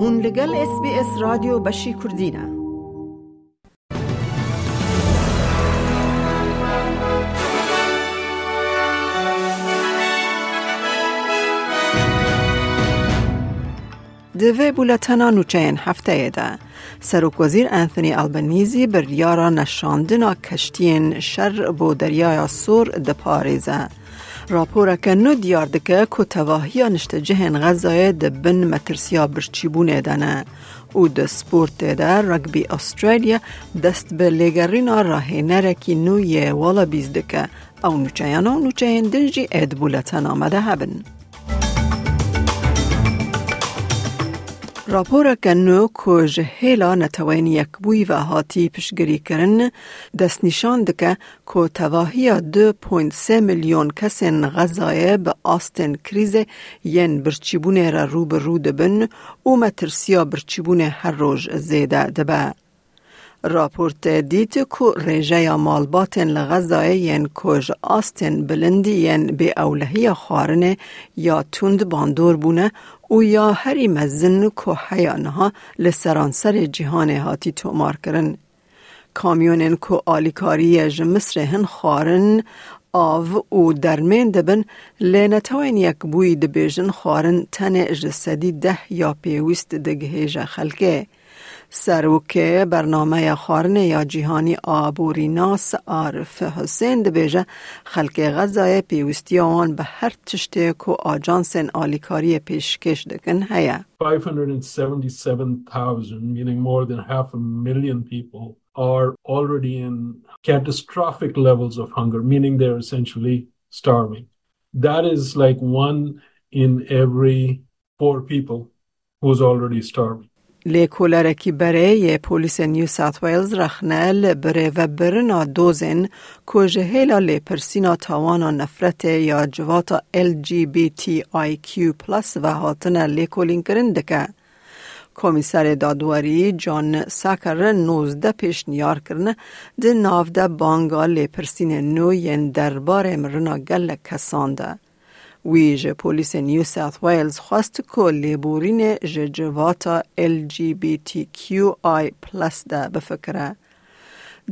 هون لگل اس بی اس رادیو بشی کردینه دوی بولتنا نوچین هفته ده سروک وزیر انثونی البنیزی بر دیارا نشاندنا کشتین شر بو دریای سور ده پاریزه راپورا که نو دیار دکه که تواهی نشته جهن غذای ده بن مترسیا برچیبونه دنه او ده سپورت ده رگبی استرالیا دست لگرینا راه نرکی نوی والا بیز دکه او نوچیانا نوچین دنجی اد بولتن آمده هبن. کنو که جهیلا نتوین یک بوی و هاتی نشان دکه که تواهی 2.3 میلیون کسین غذای به آستن کریز ین برچیبونه را رو به رو دبن و مترسیا برچیبونه هر روز زیده دبه. راپورت دیت کو رژه مالباتن لغذای ین کج آستن بلندی ین به اولهی خارنه یا تند باندور بونه او یا هری مزن که حیانها لسرانسر جهان هاتی تومار کرن. کامیونن که آلیکاری جمصر هن خارن آو او درمین دبن لینتوین یک بوی دبیجن خارن تن جسدی ده یا پیوست دگهیج خلکه. سروک برنامه خارنه یا جهانی آبوری ناس عارف حسین دبیجه خلق غذای پیوستی آن به هر تشته که آجانس آلیکاری پیشکش دکن هیا 577,000 meaning more than half a million people are already in catastrophic levels of hunger meaning they're essentially starving that is like one in every four people who's already starving لیکولرکی بره پولیس نیو ساوت ویلز رخنه بره و برنا دوزن که هیلا لیپرسینا تاوانا نفرت یا جواتا LGBTIQ پلس و هاتنا لیکولین کرنده کمیسر دادواری جان ساکر نوزده پیش نیار کرنه ده نافده بانگا لیپرسین نو ین دربار مرنا گل کسانده. Wî police in New South Wales xwast ku lêborînê ji civata LGBTQI+ de bifikire.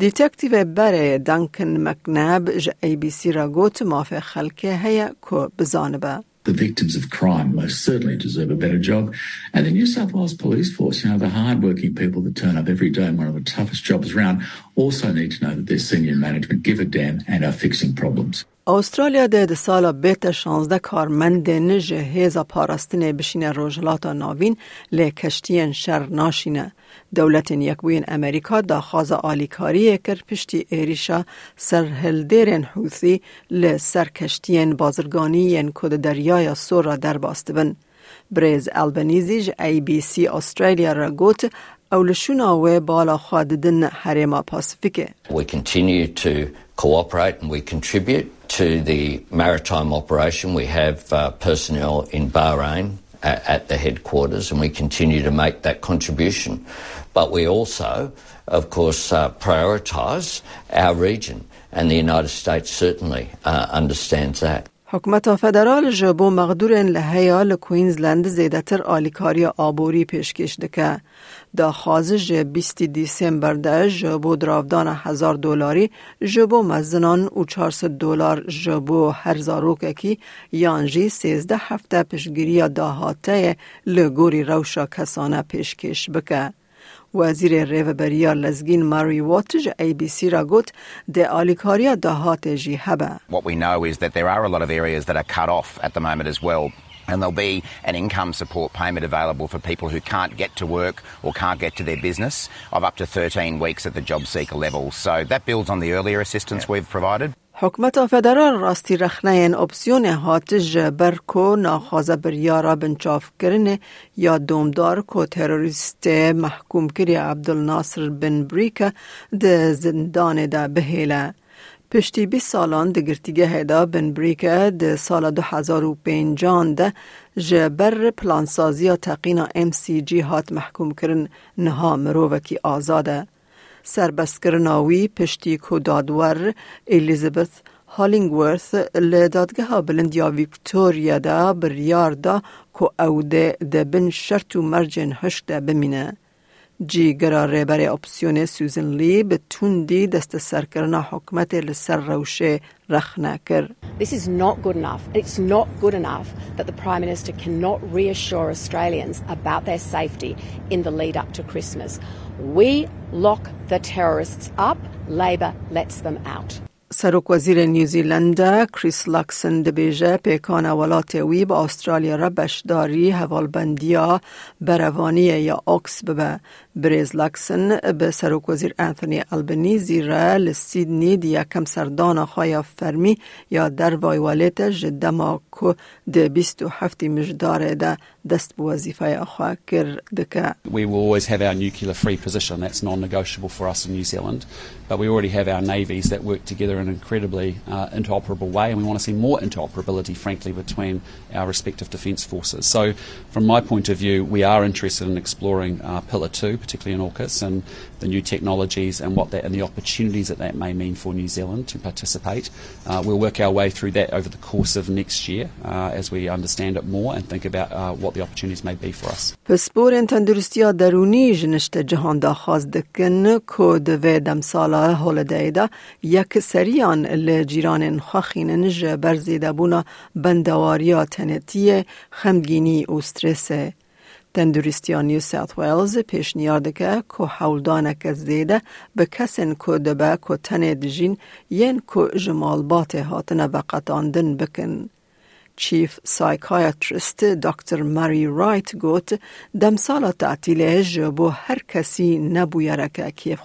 Dîtektîvê berê Duncan McNabb ABC ra got mafê xelkê heye ku bizanibe. the victims of crime most certainly deserve a better job. And the New South Wales Police Force, you know, the hardworking people that turn up every day in one of the toughest jobs around, also need to know that their senior management give a damn and are fixing problems. استرالیا ده ده سالا بیت شانزده کارمند نجه هیزا پاراستن بشینه روژلاتا ناوین لی کشتین شر ناشینه. دولت یکوین امریکا دا خواز آلیکاری کر پشتی ایریشا سر هلدیرن حوثی لی سر کشتین بازرگانی کد دریای سورا در باستبن. بریز البنیزیج ای بی سی استرالیا را گوت We continue to cooperate and we contribute to the maritime operation. We have uh, personnel in Bahrain at, at the headquarters and we continue to make that contribution. But we also, of course, uh, prioritise our region and the United States certainly uh, understands that. حکومت فدرال جبو مقدورن لحیا لکوینزلند زیدتر آلیکاری آبوری پیشکش دکه. دا خازج 20 دیسمبر ده جبو دراودان هزار دلاری جبو مزنان و 400 دلار جبو هر زاروک کی یانجی 13 هفته پیشگیری داهاته لگوری روشا کسانه پیشکش بکه. وزیر ریوبریا لزگین ماری واتج ای بی سی را گفت ده آلیکاریا دهات جی هبه. What we know is that there are a lot of areas that are cut off at the moment as well. And there'll be an income support payment available for people who can't get to work or can't get to their business of up to 13 weeks at the job seeker level. So that builds on the earlier assistance we've provided. حکومت فدرال راستی رخنه اپسیون هاتج برکو ناخوازه بریارا بنچاف کرنه یا دومدار کو تروریست محکوم کری عبدالناصر بن بریکه ده زندان ده بهیله. پشتی بی سالان ده گرتیگه بن بریکه ده سال دو هزار و پینجان ده جبر پلانسازی تقینا ام سی جی هات محکوم کرن نها مرووکی آزاده. سربستکرناوی پشتی کو دادور الیزابت هالینگورث لدادگاه بلندیا ویکتوریا دا بریار دا که او ده ده بن شرط و مرجن هشت بمینه. جیگرا ریبر اپسیون سوزن لی به توندی دست سرکرنا حکمت لسر روشه رخ کر. This is not good enough. It's not good enough that the Prime Minister cannot reassure Australians about their safety in the lead up to Christmas. We lock the terrorists up, Labor lets them out. سروک وزیر نیوزیلند کریس لاکسن دبیجه پیکان ولات وی با استرالیا را بشداری حوالبندیا بروانی یا اکس ببه بریز لاکسن به سروک وزیر انتونی البنیزی را لسیدنی دیا کم سردان خوایا فرمی یا در وایوالت جدما که ده بیست و هفتی مجدار ده دست به وظیفه خواه کر دکه We will always have our nuclear free position. That's non-negotiable for us in New Zealand. But we already have our navies that work together in an incredibly uh, interoperable way, and we want to see more interoperability, frankly, between our respective defence forces. So, from my point of view, we are interested in exploring uh, Pillar 2, particularly in AUKUS, and the new technologies and what that and the opportunities that that may mean for New Zealand to participate. Uh, we'll work our way through that over the course of next year uh, as we understand it more and think about uh, what the opportunities may be for us. پسپور تندرستی درونی جنشت جهان دا خواست دکن که دوی دم سالا هولده دا یک سریان لجیران خواخین جه برزیده بونا بندواریا تنتی خمگینی و سترسه. تندرستیان نیو ساوت ویلز پیشنیار که که حولدانک زیده به کسین که دبه که تنه دجین ین که جمال بات هاتنه و قطاندن بکن. چیف سایکایتریست دکتر ماری رایت گوت دمسالا تعطیله جبو هر کسی نبویرکه کیف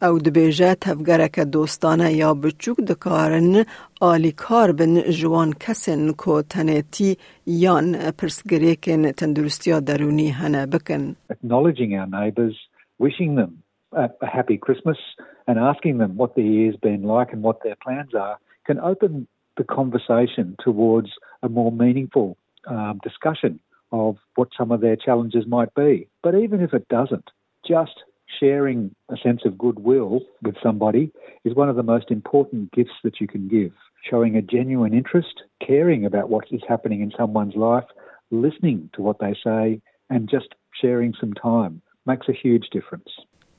خوشه. او دبیجه تفگرک دوستانه یا بچوک دکارن آلی کار بن جوان کسن کو تنیتی یان پرسگریکن تندرستی درونی هنه بکن. Acknowledging our neighbours, wishing them a, a happy Christmas and asking them what the year's been like and what their plans are can open the conversation towards a more meaningful um, discussion of what some of their challenges might be. But even if it doesn't, just sharing a sense of goodwill with somebody is one of the most important gifts that you can give. Showing a genuine interest, caring about what is happening in someone's life, listening to what they say, and just sharing some time makes a huge difference.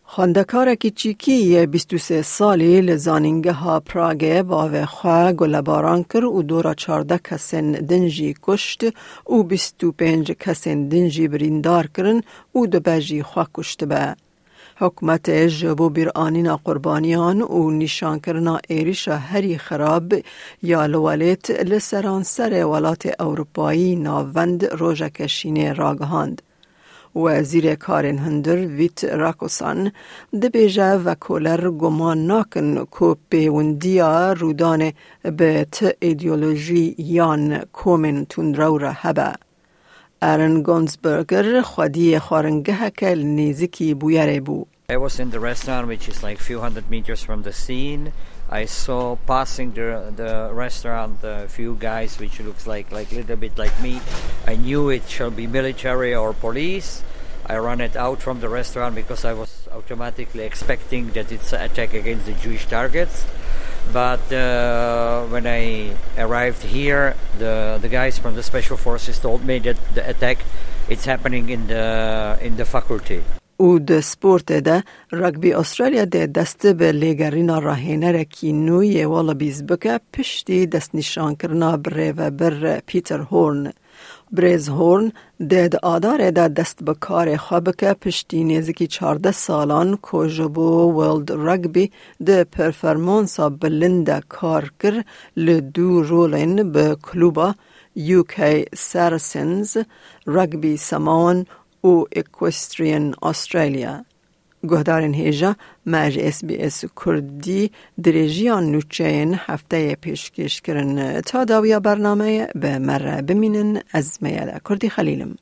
خاندکارکی چیکی 23 سالی لزانینگه ها پراگه باوه خواه گلباران کر و دورا چارده کسین دنجی کشت و 25 کسین دنجی بریندار کرن و دو بجی خواه کشت به. حکومت جبو بیر آنینا قربانیان و نشان کرنا ایریش هری خراب یا لولیت لسران سر ولات اروپایی ناوند روژه کشین راگهاند. وزیر کارین هندر ویت راکوسان دبیجه و کولر گمان ناکن که پیوندیا رودان به ت ایدیولوژی یان کومن تندرو را هبه. ارن گونزبرگر خودی خارنگه که نیزکی بویره بو. I was in the restaurant, which is like a few hundred meters from the scene. I saw passing the the restaurant a few guys, which looks like like a little bit like me. I knew it shall be military or police. I ran it out from the restaurant because I was automatically expecting that it's an attack against the Jewish targets. but uh, when I arrived here, the the guys from the special forces told me that the attack it's happening in the in the faculty. او د سپورت ده رګبي استرالیا د دسته به لیګرینا راهینه را کی نوې ولا بیس بریزهورن د آدارې د دستبکارې خبکه پشتینې زکی 14 سالان کو جبو ورلد رګبي د پرفورمانسا بلنده کار کر له دو رولن به کلوبا یو کې سارسنز رګبي سامان او اکوسترین استرالیا guhdarên hêja mer SBS Kurdî dirêjiyan nûçeyên hefteyê pêşkêş kirin ta dawiya bernameye bi mere bimînin ez meye de Kurdî xelîlim.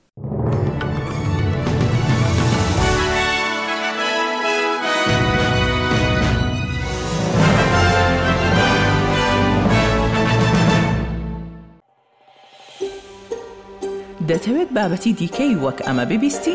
دەتەوێت بابەتی دیکەی وەک ئەمە ببیستی؟